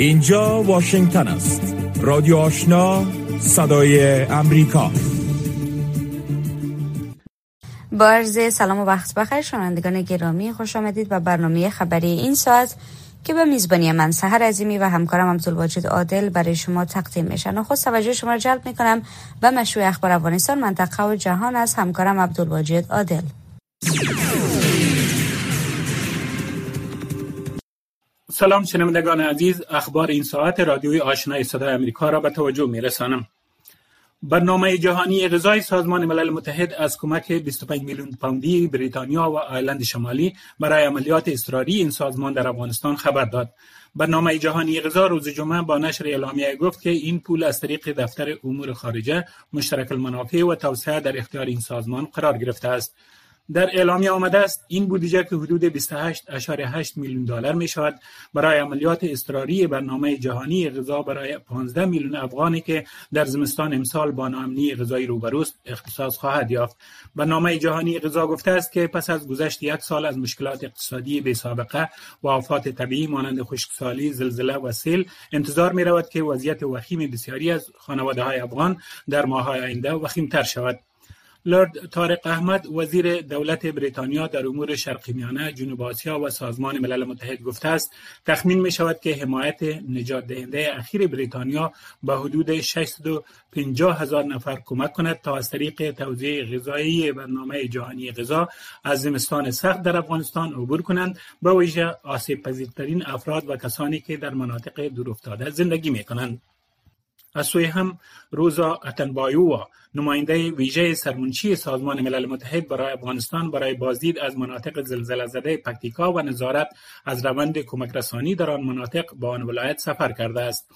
اینجا واشنگتن است. رادیو آشنا صدای امریکا. با عرض سلام و وقت بخیر شنوندگان گرامی خوش آمدید و برنامه خبری این ساعت که به میزبانی من سهر عظیمی و همکارم عبدالواجد عادل برای شما تقدیم میشن و خود توجه شما را جلب می‌کنم و مشروع اخبار افغانستان منطقه و جهان از همکارم عبدالواجد عادل. سلام شنوندگان عزیز اخبار این ساعت رادیوی آشنای صدای امریکا را به توجه می رسانم برنامه جهانی غذای سازمان ملل متحد از کمک 25 میلیون پوندی بریتانیا و آیلند شمالی برای عملیات اضطراری این سازمان در افغانستان خبر داد. برنامه جهانی غذا روز جمعه با نشر اعلامیه گفت که این پول از طریق دفتر امور خارجه مشترک المنافع و توسعه در اختیار این سازمان قرار گرفته است. در اعلامیه آمده است این بودجه که حدود 28.8 میلیون دلار می شود برای عملیات اضطراری برنامه جهانی غذا برای 15 میلیون افغانی که در زمستان امسال با ناامنی غذایی روبروست اختصاص خواهد یافت. برنامه جهانی غذا گفته است که پس از گذشت یک سال از مشکلات اقتصادی بی سابقه و آفات طبیعی مانند خشکسالی زلزله و سیل انتظار می رود که وضعیت وخیم بسیاری از خانواده های افغان در ماه آینده وخیمتر شود. لرد طارق احمد وزیر دولت بریتانیا در امور شرقی میانه جنوب آسیا و سازمان ملل متحد گفته است تخمین می شود که حمایت نجات دهنده اخیر بریتانیا به حدود 650 هزار نفر کمک کند تا از طریق توزیع غذایی برنامه جهانی غذا از زمستان سخت در افغانستان عبور کنند به ویژه آسیب پذیرترین افراد و کسانی که در مناطق دورافتاده زندگی می کنند. از سوی هم روزا اتنبایووا نماینده ویژه سرمنشی سازمان ملل متحد برای افغانستان برای بازدید از مناطق زلزله زده پکتیکا و نظارت از روند کمک رسانی در آن مناطق به آن ولایت سفر کرده است.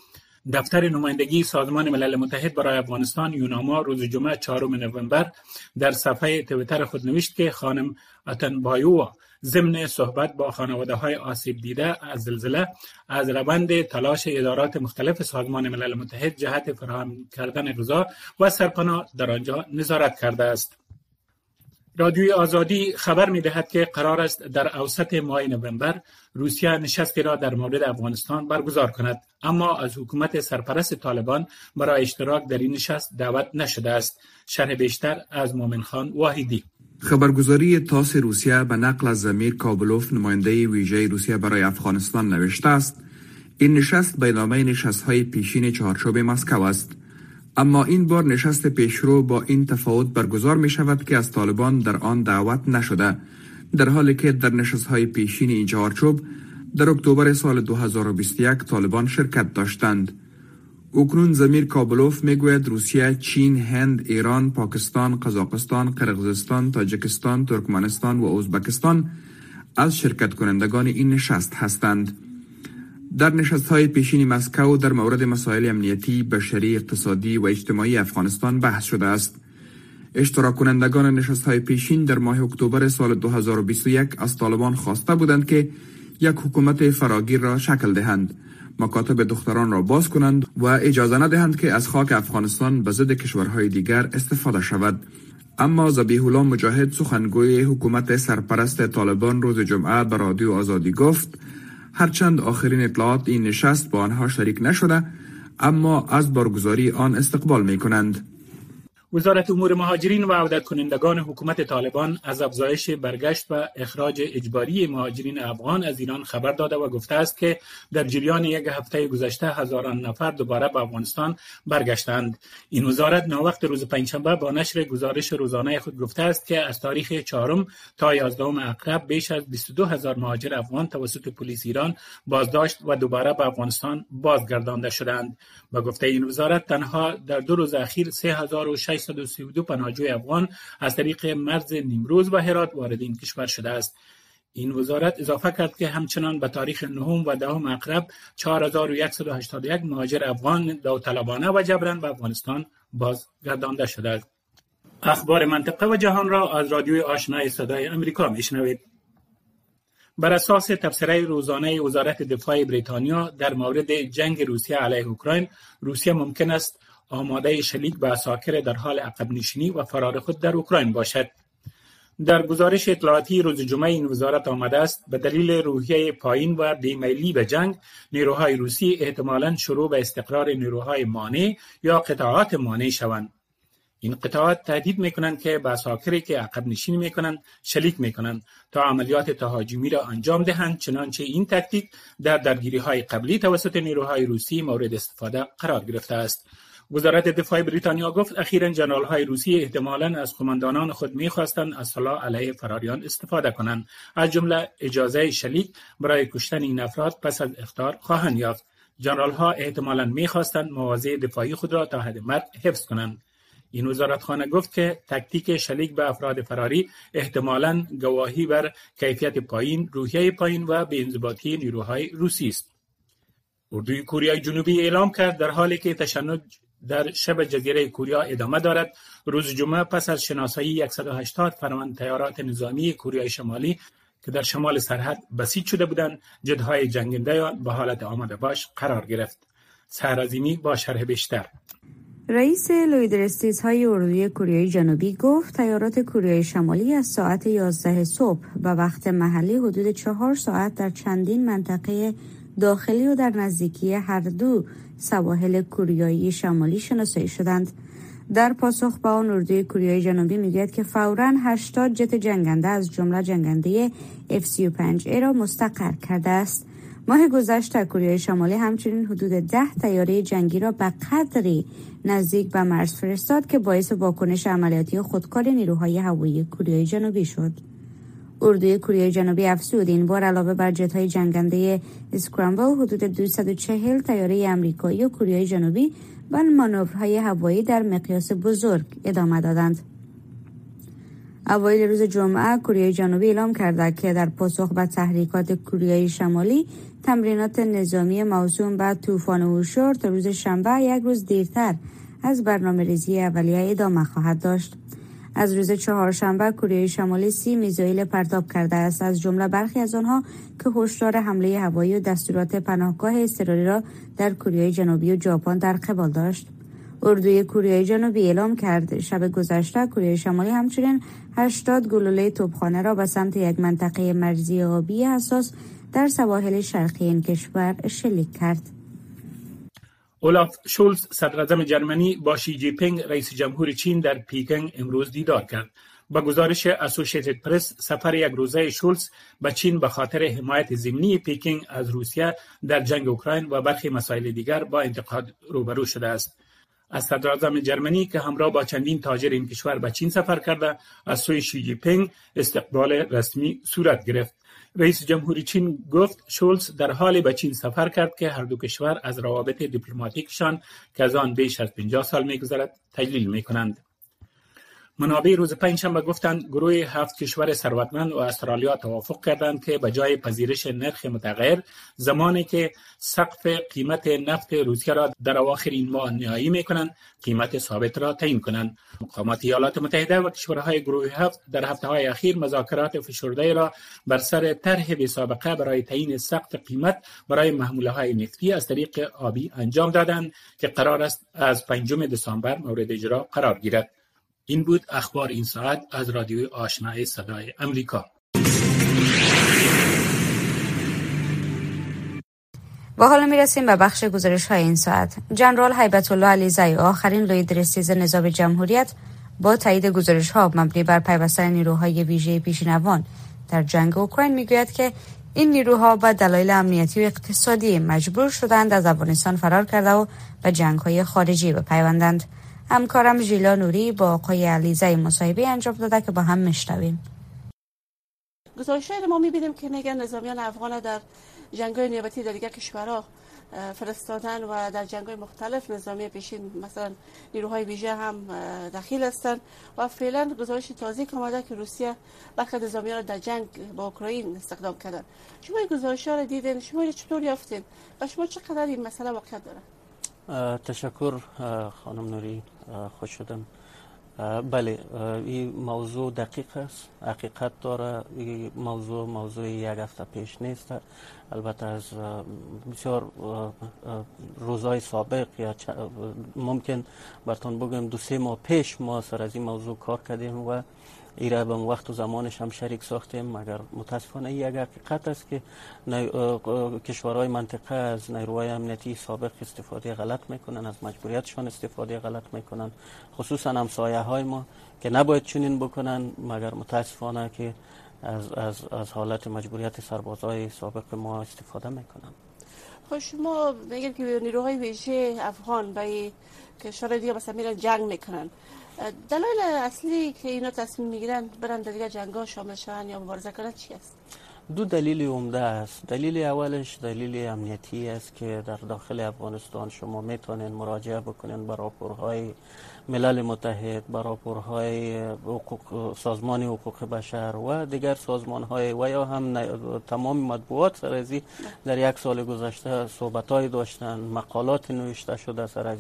دفتر نمایندگی سازمان ملل متحد برای افغانستان یوناما روز جمعه چهارم نوامبر در صفحه تویتر خود نوشت که خانم اتنبایووا ضمن صحبت با خانواده های آسیب دیده از زلزله از روند تلاش ادارات مختلف سازمان ملل متحد جهت فراهم کردن غذا و سرپناه در آنجا نظارت کرده است. رادیوی آزادی خبر می دهد که قرار است در اوسط ماه نوامبر روسیه نشستی را در مورد افغانستان برگزار کند. اما از حکومت سرپرست طالبان برای اشتراک در این نشست دعوت نشده است. شرح بیشتر از مومن خان واحدی. خبرگزاری تاس روسیه به نقل از زمیر کابلوف نماینده ویژه روسیه برای افغانستان نوشته است. این نشست به نامه نشست های پیشین چهارچوب مسکو است. اما این بار نشست پیشرو با این تفاوت برگزار می شود که از طالبان در آن دعوت نشده در حالی که در نشست های پیشین این چهارچوب در اکتبر سال 2021 طالبان شرکت داشتند اکنون زمیر کابلوف می‌گوید روسیه، چین، هند، ایران، پاکستان، قزاقستان، قرقزستان، تاجکستان، ترکمنستان و ازبکستان از شرکت کنندگان این نشست هستند. در نشست های پیشین مسکو در مورد مسائل امنیتی، بشری، اقتصادی و اجتماعی افغانستان بحث شده است. اشتراک کنندگان نشست های پیشین در ماه اکتبر سال 2021 از طالبان خواسته بودند که یک حکومت فراگیر را شکل دهند. مکاتب دختران را باز کنند و اجازه ندهند که از خاک افغانستان به ضد کشورهای دیگر استفاده شود اما زبیح الله مجاهد سخنگوی حکومت سرپرست طالبان روز جمعه به رادیو آزادی گفت هرچند آخرین اطلاعات این نشست با آنها شریک نشده اما از برگزاری آن استقبال می کنند وزارت امور مهاجرین و عودت کنندگان حکومت طالبان از افزایش برگشت و اخراج اجباری مهاجرین افغان از ایران خبر داده و گفته است که در جریان یک هفته گذشته هزاران نفر دوباره به افغانستان برگشتند. این وزارت ناوقت روز پنجشنبه با نشر گزارش روزانه خود گفته است که از تاریخ چهارم تا یازدهم اقرب بیش از 22 هزار مهاجر افغان توسط پلیس ایران بازداشت و دوباره به افغانستان بازگردانده شدند. و گفته این وزارت تنها در دو روز اخیر 3600 832 پناهجوی افغان از طریق مرز نیمروز و هرات وارد این کشور شده است. این وزارت اضافه کرد که همچنان به تاریخ نهم و دهم اقرب 4181 مهاجر افغان داوطلبانه و جبران به افغانستان بازگردانده شده است. اخبار منطقه و جهان را از رادیوی آشنای صدای امریکا میشنوید. بر اساس تبصره روزانه وزارت دفاع بریتانیا در مورد جنگ روسیه علیه اوکراین روسیه ممکن است آماده شلیک به اساکر در حال عقب نشینی و فرار خود در اوکراین باشد. در گزارش اطلاعاتی روز جمعه این وزارت آمده است به دلیل روحیه پایین و بیمیلی به جنگ نیروهای روسی احتمالا شروع به استقرار نیروهای مانع یا قطعات مانع شوند. این قطعات تهدید می‌کنند که به اساکری که عقب نشینی می‌کنند شلیک می‌کنند تا عملیات تهاجمی را انجام دهند. چنانچه این تکتیک در درگیری های قبلی توسط نیروهای روسی مورد استفاده قرار گرفته است. وزارت دفاع بریتانیا گفت اخیرا جنرال های روسی احتمالا از قماندانان خود می‌خواستند از سلاح علیه فراریان استفاده کنند. از جمله اجازه شلیک برای کشتن این افراد پس از اختار خواهند یافت. جنرال ها احتمالا می‌خواستند مواضع دفاعی خود را تا حد مرگ حفظ کنند. این وزارتخانه گفت که تکتیک شلیک به افراد فراری احتمالا گواهی بر کیفیت پایین، روحیه پایین و بینضباطی نیروهای روسی است. اردوی کوریای جنوبی اعلام کرد در حالی که تشنج در شب جزیره کوریا ادامه دارد. روز جمعه پس از شناسایی 180 فرمان تیارات نظامی کوریای شمالی که در شمال سرحد بسیج شده بودند جدهای جنگنده به حالت آماده باش قرار گرفت. سهرازیمی با شرح بیشتر. رئیس لویدرستیز های اردوی کوریای جنوبی گفت تیارات کوریای شمالی از ساعت 11 صبح به وقت محلی حدود چهار ساعت در چندین منطقه داخلی و در نزدیکی هر دو سواحل کوریایی شمالی شناسایی شدند در پاسخ به آن اردوی کوریای جنوبی می‌گوید که فورا 80 جت جنگنده از جمله جنگنده F-35 ای را مستقر کرده است ماه گذشته کوریای شمالی همچنین حدود ده تیاره جنگی را به قدری نزدیک به مرز فرستاد که باعث واکنش عملیاتی خودکار نیروهای هوایی کوریای جنوبی شد. اردوی کوریای جنوبی افزود این بار علاوه بر جت های جنگنده اسکرامبل حدود 240 تیاره امریکایی و کوریای جنوبی و مانورهای هوایی در مقیاس بزرگ ادامه دادند. اوایل روز جمعه کوریای جنوبی اعلام کرده که در پاسخ به تحریکات کوریای شمالی تمرینات نظامی موسوم به طوفان اوشور تا روز شنبه یک روز دیرتر از برنامه ریزی اولیه ادامه خواهد داشت. از روز چهارشنبه کره شمالی سی میزایل پرتاب کرده است. از جمله برخی از آنها که هشدار حمله هوایی و دستورات پناهگاه اضطراری را در کره جنوبی و ژاپن در قبال داشت. اردوی کره جنوبی اعلام کرد شب گذشته کره شمالی همچنین 80 گلوله توپخانه را به سمت یک منطقه مرزی آبی حساس در سواحل شرقی این کشور شلیک کرد. اولاف شولز صدر جرمنی با شی جی پینگ رئیس جمهور چین در پیکنگ امروز دیدار کرد. به گزارش اسوسییتد پرس سفر یک روزه شولز به چین به خاطر حمایت ضمنی پیکنگ از روسیه در جنگ اوکراین و برخی مسائل دیگر با انتقاد روبرو شده است. از صدر جرمنی که همراه با چندین تاجر این کشور به چین سفر کرده از سوی شی جی پینگ استقبال رسمی صورت گرفت. رئیس جمهوری چین گفت شولز در حالی به چین سفر کرد که هر دو کشور از روابط دیپلماتیکشان که از آن بیش از 50 سال میگذرد تجلیل می‌کنند. منابع روز پنجشنبه گفتند گروه هفت کشور ثروتمند و استرالیا توافق کردند که به جای پذیرش نرخ متغیر زمانی که سقف قیمت نفت روسیه را در اواخر این ماه نهایی می کنند قیمت ثابت را تعیین کنند. مقامات ایالات متحده و کشورهای گروه هفت در هفته های اخیر مذاکرات فشرده را بر سر طرح بی سابقه برای تعیین سقف قیمت برای محموله های نفتی از طریق آبی انجام دادند که قرار است از پنجم دسامبر مورد اجرا قرار گیرد. این بود اخبار این ساعت از رادیوی آشنای صدای امریکا و حالا می رسیم به بخش گزارش های این ساعت. جنرال حیبت الله علیزی آخرین لیدرستیز نظام جمهوریت با تایید گزارش ها مبنی بر پیوستن نیروهای ویژه پیشینوان. در جنگ اوکراین می‌گوید که این نیروها با دلایل امنیتی و اقتصادی مجبور شدند از افغانستان فرار کرده و به جنگ های خارجی بپیوندند. همکارم ژیلا نوری با آقای علیزه مصاحبه انجام داده که با هم میشنویم. گزارش ما می‌بینیم که میگن نظامیان افغان در جنگ نیابتی در دیگر کشورها فرستادن و در جنگ مختلف نظامی پیشین مثلا نیروهای ویژه هم دخیل هستند و فعلا گزارش تازه آمده که روسیه برخی نظامیان در جنگ با اوکراین استخدام کردن. شما این گزارش ها رو دیدین؟ شما چطور یافتین؟ و شما چقدر این مسئله واقع داره تشکر خانم نوری خوش شدم بله این موضوع دقیق است حقیقت داره. این موضوع موضوع یک هفته پیش نیست. البته از بسیار روزهای سابق یا ممکن برتون بگم دو سه ماه پیش ما سر از این موضوع کار کردیم و ایره به وقت و زمانش هم شریک ساختیم. مگر متاسفانه یک حقیقت است که کشورهای منطقه از نیروهای امنیتی سابق استفاده غلط می‌کنن از مجبوریتشان استفاده غلط می‌کنن. خصوصا همسایه های ما که نباید چنین بکنن. مگر متاسفانه که از, از, از حالت مجبوریت سربازای سابق ما استفاده می‌کنن. خب شما میگید که نیروهای ویژه افغان به کشور دیگه مثلا میرن جنگ می‌کنن. دلایل اصلی که اینا تصمیم می‌گیرن برن در دیگه جنگا شامل شون یا مبارزه کنن چی است دو دلیل عمده است. دلیل اولش دلیل امنیتی است که در داخل افغانستان شما می‌تونین مراجعه بکنین به راپورهای ملل متحد به راپورهای سازمان حقوق بشر و دیگر سازمان های و یا هم تمام مطبوعات سر در یک سال گذشته صحبت های داشتن مقالات نوشته شده سر از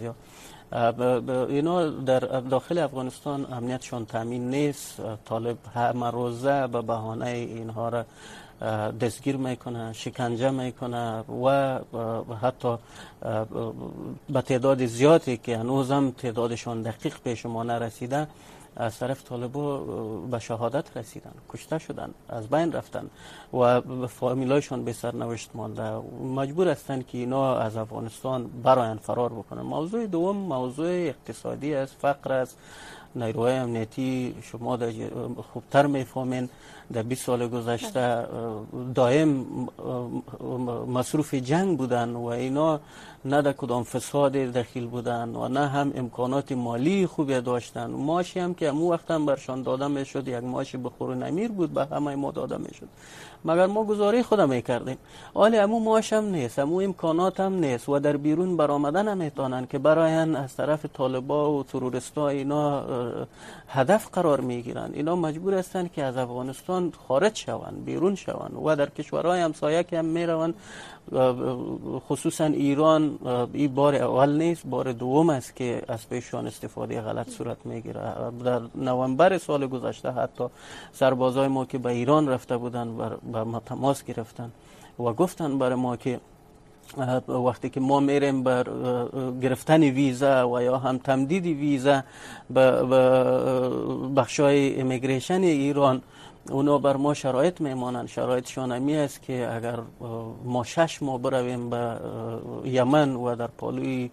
اینا در داخل افغانستان امنیتشان تامین نیست. طالب همه روزه به بهانه اینها را دستگیر می‌کنه شکنجه می‌کنه و حتی به تعداد زیادی که هنوز هم تعدادشان دقیق به شما نرسیده از طرف طالبا به شهادت رسیدن کشته شدن از بین رفتن و فامیلایشان به سرنوشت مانده. مجبور هستند که اینا از افغانستان براین فرار بکنن. موضوع دوم موضوع اقتصادی است فقر است. نیروهای امنیتی شما خوبتر می‌فهمین. در 20 سال گذشته دائم مصروف جنگ بودن و اینا نه در کدام فساد دخیل بودن و نه هم امکانات مالی خوبی داشتن. ماشی هم که امو وقت هم برشان داده می‌شد یک ماشی بخور نمیر بود به همه ما داده می‌شد مگر ما گزاره خودم می‌کردیم؟ حالا امو ماش هم نیست امو امکانات هم نیست و در بیرون برآمدن نمی‌تونن که براین از طرف طالبا و تروریستا اینا هدف قرار می‌گیرن. اینا مجبور هستن که از افغانستان خارج شوند بیرون شوند و در کشورهای همسایه که هم می‌روند خصوصا ایران این بار اول نیست بار دوم است که از پیشان استفاده غلط صورت می‌گیره. در نوامبر سال گذشته حتی سربازای ما که به ایران رفته بودن به ما تماس گرفتن و گفتن برای ما که وقتی که ما میریم بر گرفتن ویزا و یا هم تمدید ویزا به بخشای امیگریشن ایران اونا بر ما شرایط میمانند. شرایطشان همی است که اگر ما شش ماه برویم به یمن و در پالوی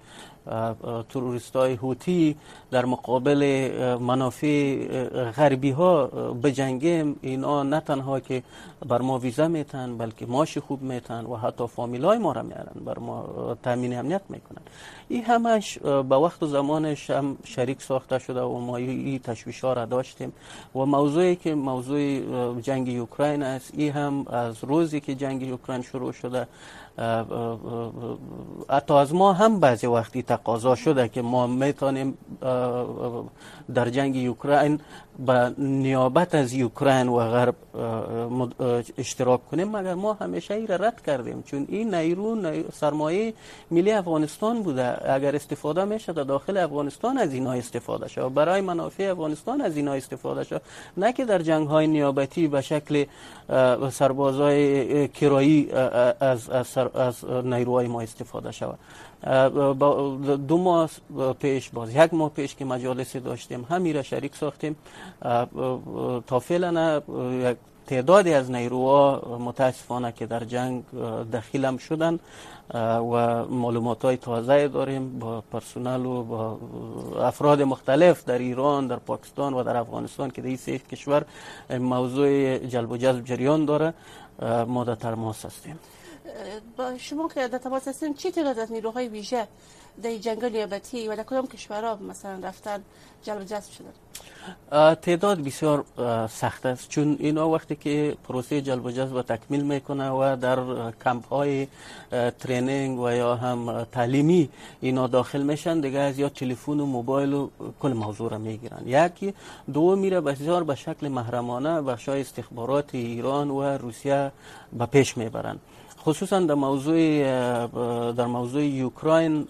تروریست های هوتی در مقابل منافع غربی ها بجنگیم. اینا نه تنها که بر ما ویزا میتن بلکه ماش خوب میتن و حتی فامیل های ما را میارن بر ما تامین امنیت می‌کنن. این همش به وقت و زمانش هم شریک ساخته شده و ما این تشویش ها را داشتیم. و موضوعی که موضوع جنگ اوکراین است این هم از روزی که جنگ اوکراین شروع شده حتی از ما هم بعضی وقتی تقاضا شده که ما می‌تونیم در جنگ اوکراین به نیابت از اوکراین و غرب اشتراک کنیم مگر ما همیشه ای را رد کردیم؟ چون این نیرو سرمایه ملی افغانستان بوده. اگر استفاده میشه در داخل افغانستان از اینا استفاده شد برای منافع افغانستان از اینا استفاده شد نه که در جنگ های نیابتی به شکل سربازای کرایی از, از, از نیروهای ما استفاده شود. دو ماه پیش باز یک ماه پیش که مجالسی داشتیم همیره شریک ساختیم. تا فعلا یک تعدادی از نیروها متاسفانه که در جنگ دخیل هم شدن و معلومات های تازه داریم با پرسنل و با افراد مختلف در ایران در پاکستان و در افغانستان که در این سه کشور موضوع جلب و جذب جریان داره. ما در ترماس هستیم. با شما که در تماس هستیم چی تعداد از نیروهای ویژه در جنگ نیابتی و در کدام کشورها مثلا رفتن جلب جذب شدن؟ تعداد بسیار سخت است. چون اینا وقتی که پروسه جلب و جذب تکمیل می‌کنه و در کمپ های ترینینگ و یا هم تعلیمی اینا داخل میشن دیگه از یا تلفن و موبایل و کل موضوع را می‌گیرن. یکی دو میره بسیار به شکل محرمانه بخشای استخبارات ایران و روسیه به پیش می‌برن. خصوصا در موضوع در موضوع اوکراین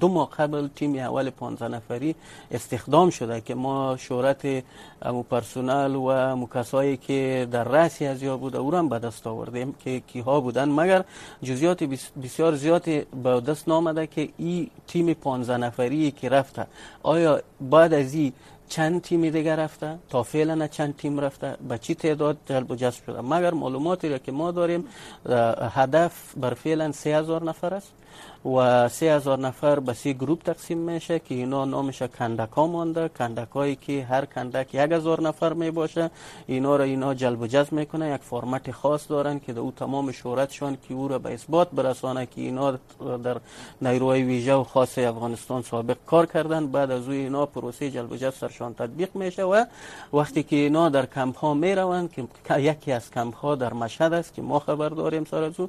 دو ماه قبل تیم اول 15 نفری استخدام شده که ما شهرت مو پرسونل و مکسایی که در رأسی از یا بود او را به دست آوردیم که کیها بودن. مگر جزئیات بسیار زیاد به دست نامده که این تیم 15 نفری که رفته آیا بعد از این چند تیم دیگر رفته؟ تا فعلا چند تیم رفته. به چی تعداد جلب و جذب شده؟ مگر معلوماتی را که ما داریم هدف بر فعلا 3000 نفر است؟ و سه هزار نفر به سی گروپ تقسیم میشه که اینا نامش کندک ها مانده. کندک هایی که هر کندک یک هزار نفر می باشه. اینا را اینا جلب و جذب می‌کنه. یک فرمت خاص دارن که او تمام شهرتشان که او را به اثبات برسانه که اینا در نیروهای ویژه و خاص افغانستان سابق کار کردن. بعد از او اینا پروسه جلب و جذب سرشان تطبیق میشه و وقتی که اینا در کمپ ها می روند که یکی از کمپ ها در مشهد است که ما خبر داریم سر از او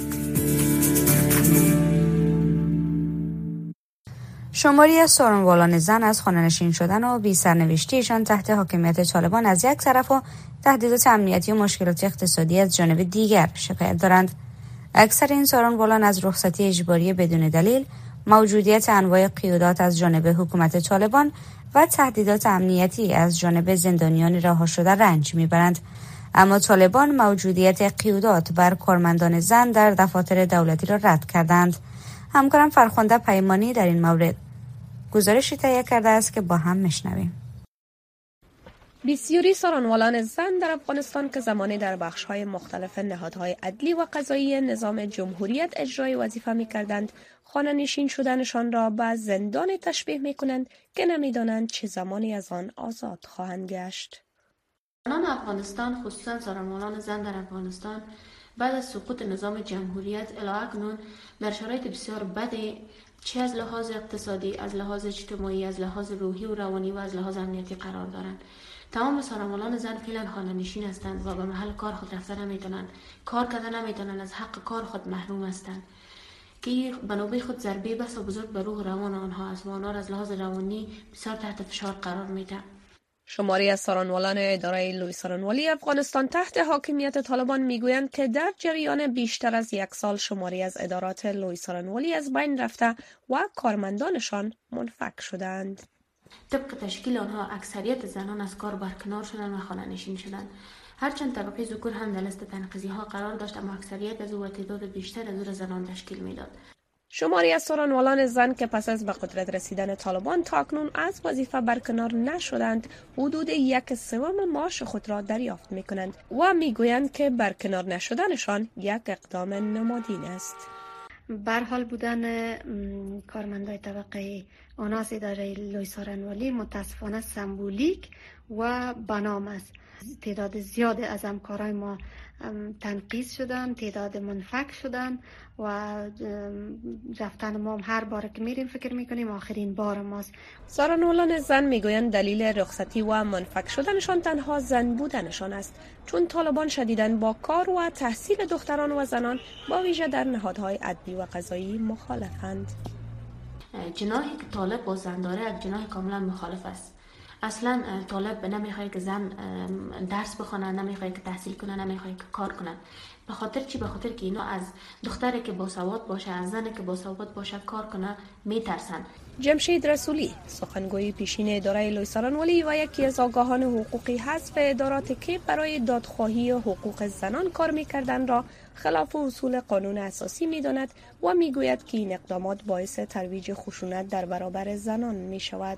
شماری از سارنوالان زن از خانهنشین شدن و بی سرنوشتیشان تحت حاکمیت طالبان از یک طرف و تهدیدات امنیتی و مشکلات اقتصادی از جانب دیگر شکایت دارند. اکثر این سارنوالان از رخصتی اجباری بدون دلیل موجودیت انواع قیودات از جانب حکومت طالبان و تهدیدات امنیتی از جانب زندانیان رها شده رنج می‌برند. اما طالبان موجودیت قیودات بر کارمندان زن در دفاتر دولتی را رد کردند. همکارم فرخنده پیمانی در این مورد گزارشی تهیه کرده است که با هم میشنویم بسیاری سرانوالان زن در افغانستان که زمانی در بخش های مختلف نهادهای عدلی و قضایی نظام جمهوریت اجرای وظیفه می کردند خانه نشین شدنشان را به زندان تشبیه می کنند که نمی‌دانند چه زمانی از آن آزاد خواهند گشت. زنان افغانستان خصوصا سرانوالان زن در افغانستان بعد از سقوط نظام جمهوریت اکنون در شرایط بسیار بدی چه از لحاظ اقتصادی از لحاظ اجتماعی از لحاظ روحی و روانی و از لحاظ امنیتی قرار دارند تمام سرمالان زن فعلا خانه نشین هستند و به محل کار خود رفته نمی‌تونند کار کرده نمی‌تونند از حق کار خود محروم هستند. که به نوبه خود ضربه بس و بزرگ به روح روان آنها است و آنها از لحاظ روانی بسیار تحت فشار قرار میده شماری از سارانوالان اداره لوی سارانوالی افغانستان تحت حاکمیت طالبان می‌گویند که در جریان بیشتر از یک سال شماری از ادارات لوی سارانوالی از بین رفته و کارمندانشان منفک شدند. طبق تشکیل آنها اکثریت زنان از کار برکنار شدند و خانه نشین شدند. هرچند طبقه ذکور هم در لست ها قرار داشت اما اکثریت از او تعداد بیشتر از او زنان تشکیل می‌داد. شماری از سرانوالان زن که پس از به قدرت رسیدن طالبان تاکنون از وظیفه برکنار نشدند حدود یک سوم معاش خود را دریافت می کنند و می گویند که برکنار نشدنشان یک اقدام نمادین است. برحال بودن کارمندای طبقه آناس اداره لوی سارنوالی متاسفانه سمبولیک و بنام است. تعداد زیاد از همکارای ما تنقیص شدن تعداد منفک شدن و رفتن ما هر بار که میریم فکر می‌کنیم آخرین بار ماست. سارانولان زن می‌گویند دلیل رخصتی و منفک شدنشان تنها زن بودنشان است. چون طالبان شدیدن با کار و تحصیل دختران و زنان با ویژه در نهادهای عدلی و قضایی مخالفند. جناحی که طالب با زن داره جناح کاملا مخالف است. اصلا طالب نمی‌خواد که زن درس بخونه نمی‌خواد که تحصیل کنه نمی‌خواد که کار کنه. به خاطر چی؟ به خاطر که اینا از دختری که با سواد باشه از زنی که با سواد باشه کار کنه میترسن. جمشید رسولی سخنگوی پیشین اداره لویساران ولی و یکی از آگاهان حقوقی حذف ادارات که برای دادخواهی حقوق زنان کار می‌کردن را خلاف اصول قانون اساسی می‌داند و می‌گوید که این اقدامات باعث ترویج خشونت در برابر زنان می شود.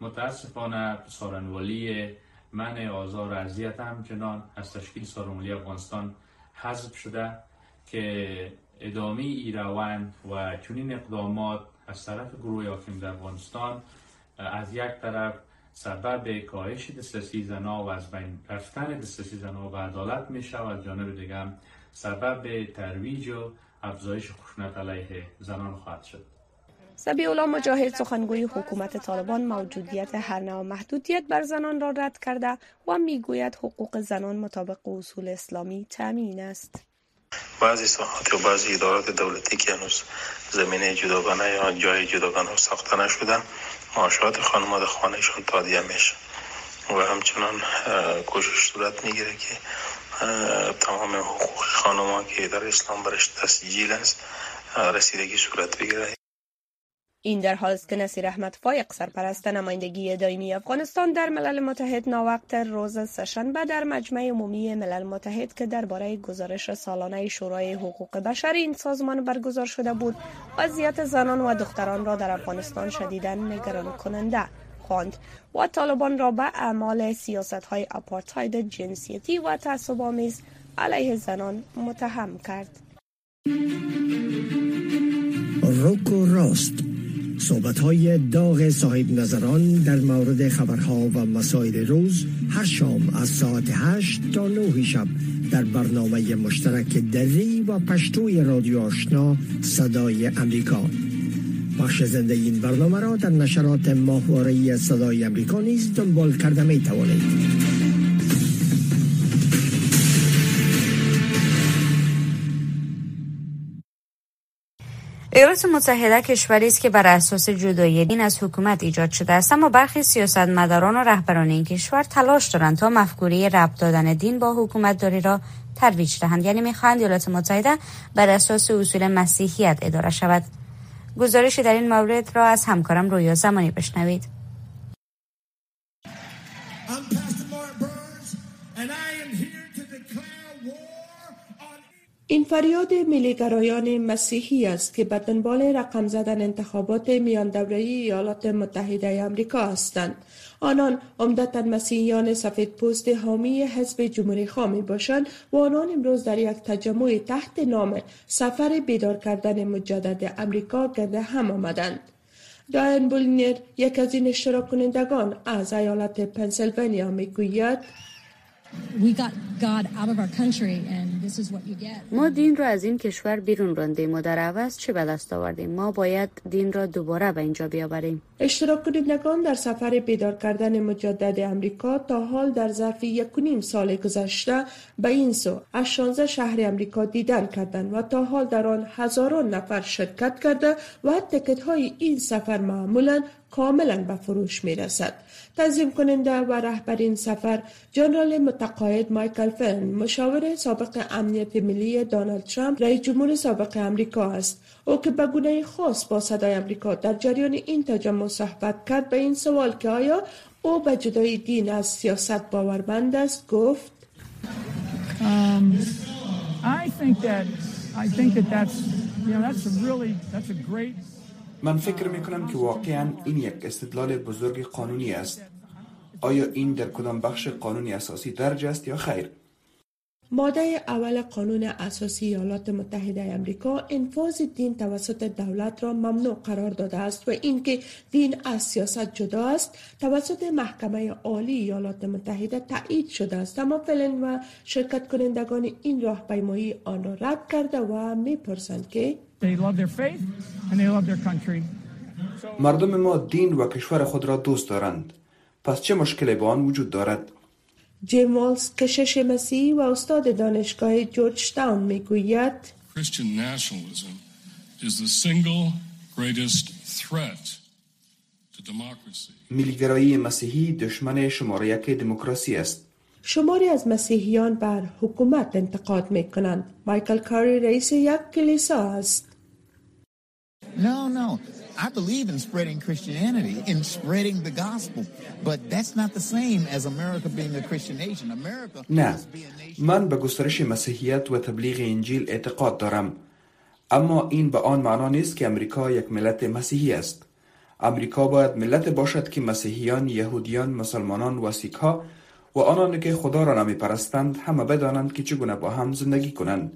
متاسفانه سارنوالی من آزار و اذیت همچنان از تشکیل سارنوالی افغانستان حذف شده که ادامه ای روند و چنین اقدامات از طرف گروه حاکم در افغانستان از یک طرف سبب کاهش دسترسی زنا و از بین رفتن دسترسی زنا و عدالت می شود. جانب دیگه سبب ترویج و افزایش خشونت علیه زنان خواهد شد. سبی اولا مجاهد سخنگوی حکومت طالبان موجودیت هر نوع محدودیت بر زنان را رد کرده و می‌گوید حقوق زنان مطابق اصول اسلامی تامین است. بعضی ساحات و بعضی ادارات دولتی که هنوز زمینه جداگانه یا جای جداگانه ساخته نشدن معاشات خانماد خانهشان تادیه میشه و همچنان کوشش صورت می‌گیره که تمام حقوق خانم که در اسلام برش تسجیل است رسیدگی صورت بگیره این در حال است که نصیر احمد فایق سرپرست نمایندگی دائمی افغانستان در ملل متحد ناوقت روز سهشنبه در مجمع عمومی ملل متحد که درباره گزارش سالانه شورای حقوق بشر این سازمان برگزار شده بود وضعیت زنان و دختران را در افغانستان شدیدا نگران کننده خواند و طالبان را به اعمال سیاست های اپارتاید جنسیتی و تعصب آمیز علیه زنان متهم کرد. روکو راست صحبت های داغ صاحب نظران در مورد خبرها و مسائل روز هر شام از ساعت 8 تا 9 شب در برنامه مشترک دری و پشتوی رادیو آشنا صدای امریکا. بخش زنده این برنامه را در نشرات ماهواره صدای امریکا نیز دنبال کرده می توانید ایالات متحده کشوری است که بر اساس جدایی دین از حکومت ایجاد شده است اما برخی سیاستمداران و رهبران این کشور تلاش دارند تا مفکوره ربط دادن دین با حکومت داری را ترویج دهند. یعنی می‌خواهند ایالات متحده بر اساس اصول مسیحیت اداره شود. گزارشی در این مورد را از همکارم رویا زمانی بشنوید. این فریاد ملیگرایان مسیحی است که به دنبال رقم زدن انتخابات میان دوره ایالات متحده آمریکا هستند. آنان عمدتا مسیحیان سفید پوست حامی حزب جمهوری خواه می باشند و آنان امروز در یک تجمع تحت نام سفر بیدار کردن مجدد امریکا گرد هم آمدند. داین بولینر یک از این اشتراک کنندگان از ایالت پنسیلوانیا می گوید ما دین را از این کشور بیرون راندیم و در عوض چه به دست آوردیم؟ ما باید دین را دوباره به اینجا بیاوریم. اشتراک کنندگان در سفر بیدار کردن مجدد امریکا تا حال در ظرف یک و نیم سال گذشته به این سو از 16 شهر امریکا دیدن کردند و تا حال در آن هزاران نفر شرکت کرده و تکت های این سفر معمولا کاملا به فروش می رسد. تنظیم کننده و رهبر این سفر جنرال متقاعد مایکل فن مشاور سابق امنیت ملی دونالد ترامپ رئیس جمهور سابق امریکا است او که به گونه خاص با صدای امریکا در جریان این تجمع صحبت کرد به این سوال که آیا او به جدای دین از سیاست باورمند است گفت من فکر می کنم که واقعا این یک استدلال بزرگ قانونی است. آیا این در کدام بخش قانونی اساسی درج است یا خیر؟ ماده اول قانون اساسی ایالات متحده امریکا انفاذ دین توسط دولت را ممنوع قرار داده است و اینکه دین از سیاست جدا است توسط محکمه عالی ایالات متحده تایید شده است. اما فلن و شرکت کنندگان این راهپیمایی آن را رد کرده و می‌پرسند که مردم ما دین و کشور خود را دوست دارند. پس چه مشکلی با آن وجود دارد؟ جیم والز کشش مسیحی و استاد دانشگاه جورج تاون می‌گوید میلیگرایی مسیحی دشمن شماره یک دموکراسی است شماری از مسیحیان بر حکومت انتقاد می کنند. مایکل کاری رئیس یک کلیسا است. No, no. I believe in spreading Christianity, in spreading the gospel, but that's not the same as America being a Christian nation. America نه. من به گسترش مسیحیت و تبلیغ انجیل اعتقاد دارم. اما این به آن معنا نیست که امریکا یک ملت مسیحی است. امریکا باید ملت باشد که مسیحیان، یهودیان، مسلمانان و سیکها و آنان که خدا را نمی پرستند همه بدانند که چگونه با هم زندگی کنند.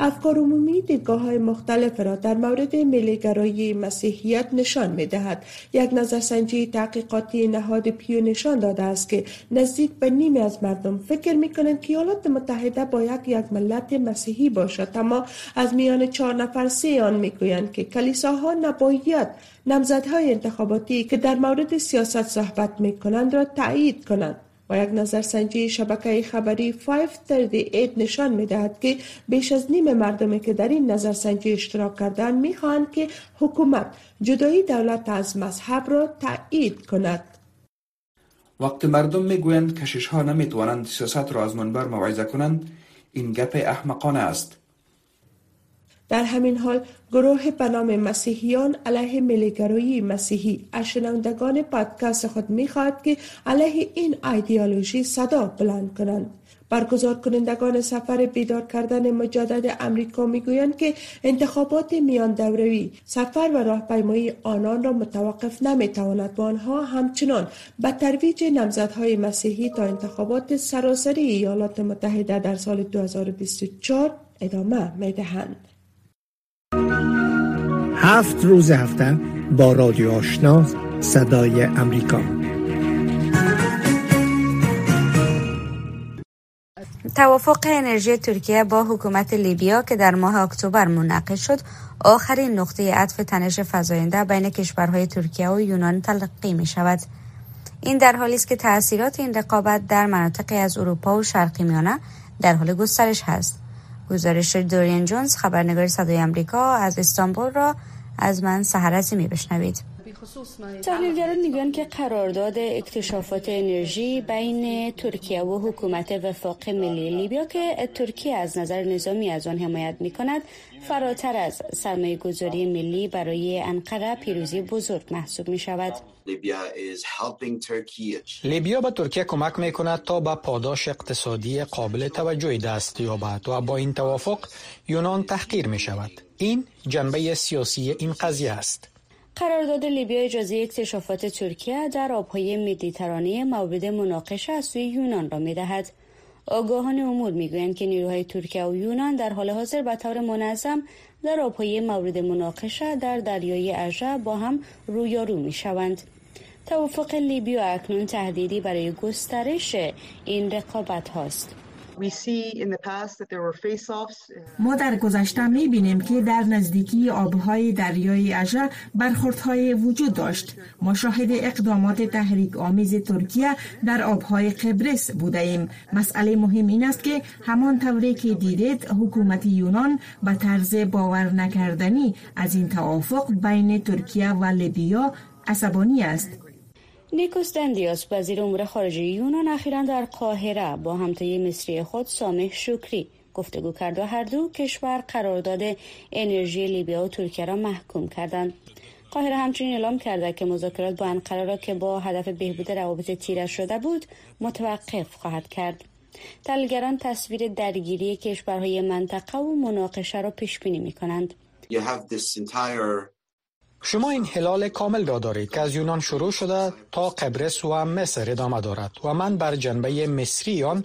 افکار عمومی دیدگاه های مختلف را در مورد ملیگرایی مسیحیت نشان می دهد. یک نظرسنجی تحقیقاتی نهاد پیو نشان داده است که نزدیک به نیمی از مردم فکر می کنند که ایالات متحده باید یک ملت مسیحی باشد اما از میان چهار نفر سه آن می گویند که کلیساها نباید نمزدهای انتخاباتی که در مورد سیاست صحبت می کنند را تایید کنند. و یک نظرسنجی شبکه خبری 538 نشان می دهد که بیش از نیم مردمی که در این نظرسنجی اشتراک کردند می خواهند که حکومت جدایی دولت از مذهب را تایید کند. وقتی مردم می‌گویند کشش ها نمی‌توانند سیاست را از منبر موعظه کنند این گپ احمقانه است در همین حال گروه به مسیحیان علیه ملیگرایی مسیحی از پادکست خود می‌خواهد که علیه این ایدئولوژی صدا بلند کنند برگزار کنندگان سفر بیدار کردن مجدد امریکا می‌گویند که انتخابات میان دوروی سفر و راهپیمایی آنان را متوقف نمی‌تواند و آنها همچنان به ترویج نمزدهای مسیحی تا انتخابات سراسری ایالات متحده در سال 2024 ادامه می‌دهند. هفت روز هفته با رادیو آشنا صدای امریکا. توافق انرژی ترکیه با حکومت لیبیا که در ماه اکتبر منعقد شد آخرین نقطه عطف تنش فزاینده بین کشورهای ترکیه و یونان تلقی می شود. این در حالی است که تاثیرات این رقابت در مناطقی از اروپا و شرقی میانه در حال گسترش هست. گزارش دورین جونز خبرنگار صدای آمریکا از استانبول را از من سهر عظیمی بشنوید تحلیلگران میگن که قرارداد اکتشافات انرژی بین ترکیه و حکومت وفاق ملی لیبیا که ترکیه از نظر نظامی از آن حمایت می کند فراتر از سرمایه گذاری ملی برای انقره پیروزی بزرگ محسوب می شود. لیبیا به ترکیه کمک می کند تا به پاداش اقتصادی قابل توجهی دست یابد و با این توافق یونان تحقیر می شود. این جنبه سیاسی این قضیه است. قرارداد لیبیا اجازه اکتشافات ترکیه در آبهای مدیترانه مورد مناقشه از سوی یونان را می‌دهد آگاهان امور می‌گویند که نیروهای ترکیه و یونان در حال حاضر به طور منظم در آبهای مورد مناقشه در دریای اژه با هم رویارو می شوند. توافق لیبیا اکنون تهدیدی برای گسترش این رقابت هاست. ما در گذشته می بینیم که در نزدیکی آبهای دریای اژه برخوردهای وجود داشت. ما شاهد اقدامات تحریک آمیز ترکیه در آبهای قبرس بوده ایم. مسئله مهم این است که همان طوری که دیدید حکومت یونان به طرز باور نکردنی از این توافق بین ترکیه و لیبیا عصبانی است. نیکوس دندیاس وزیر امور خارجه یونان اخیرا در قاهره با همتای مصری خود سامح شکری. گفتگو کرد و هر دو کشور قرارداد انرژی لیبیا و ترکیه را محکوم کردند. قاهره همچنین اعلام کرده که مذاکرات با انقره را که با هدف بهبود روابط تیره شده بود متوقف خواهد کرد. تحلیلگران تصویر درگیری کشورهای منطقه و مناقشه را پیش بینی می کنند. شما این هلال کامل را دارید که از یونان شروع شده تا قبرس و مصر ادامه دارد و من بر جنبه مصری آن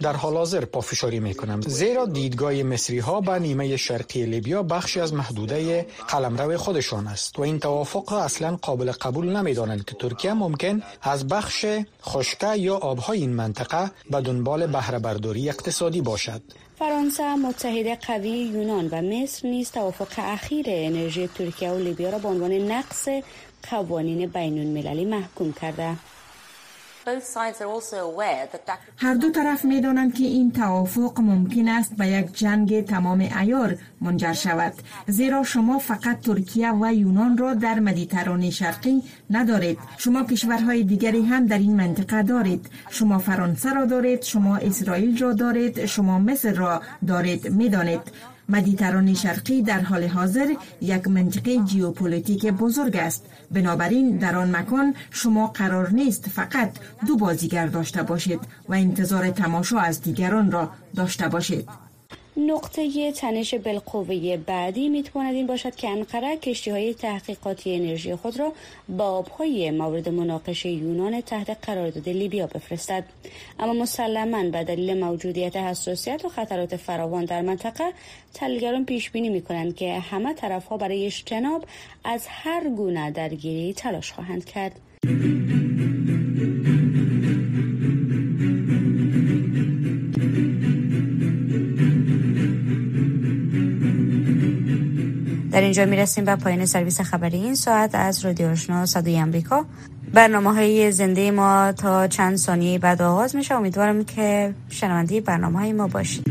در حال حاضر پافشاری می کنم زیرا دیدگاه مصری ها به نیمه شرقی لیبیا بخشی از محدوده قلمرو خودشان است و این توافق را اصلا قابل قبول نمی دانند که ترکیه ممکن از بخش خشکه یا آبهای این منطقه به دنبال بهره برداری اقتصادی باشد. فرانسه متحد قوی یونان و مصر نیز توافق اخیر انرژی ترکیه و لیبیا را به عنوان نقص قوانین بین المللی محکوم کرده. هر دو طرف می دانند که این توافق ممکن است به یک جنگ تمام ایار منجر شود. زیرا شما فقط ترکیه و یونان را در مدیترانه شرقی ندارید. شما کشورهای دیگری هم در این منطقه دارید. شما فرانسه را دارید شما اسرائیل را دارید شما مصر را دارید می‌دانید. مدیترانه شرقی در حال حاضر یک منطقه جیوپولیتیک بزرگ است. بنابراین در آن مکان شما قرار نیست فقط دو بازیگر داشته باشید و انتظار تماشا از دیگران را داشته باشید. نقطه تنش بالقوه بعدی می‌تواند این باشد که انقره کشتی های تحقیقاتی انرژی خود را با آبهای مورد مناقشه یونان تحت قرارداد لیبیا بفرستد. اما مسلما به دلیل موجودیت حساسیت و خطرات فراوان در منطقه تحلیلگران پیش بینی می کنند که همه طرف ها برای اجتناب از هر گونه درگیری تلاش خواهند کرد. در اینجا می رسیم به پایین سرویس خبری این ساعت از رادیو آشنا صدای امریکا برنامه های زنده ما تا چند ثانیه بعد آغاز میشه. امیدوارم که شنونده برنامه های ما باشید.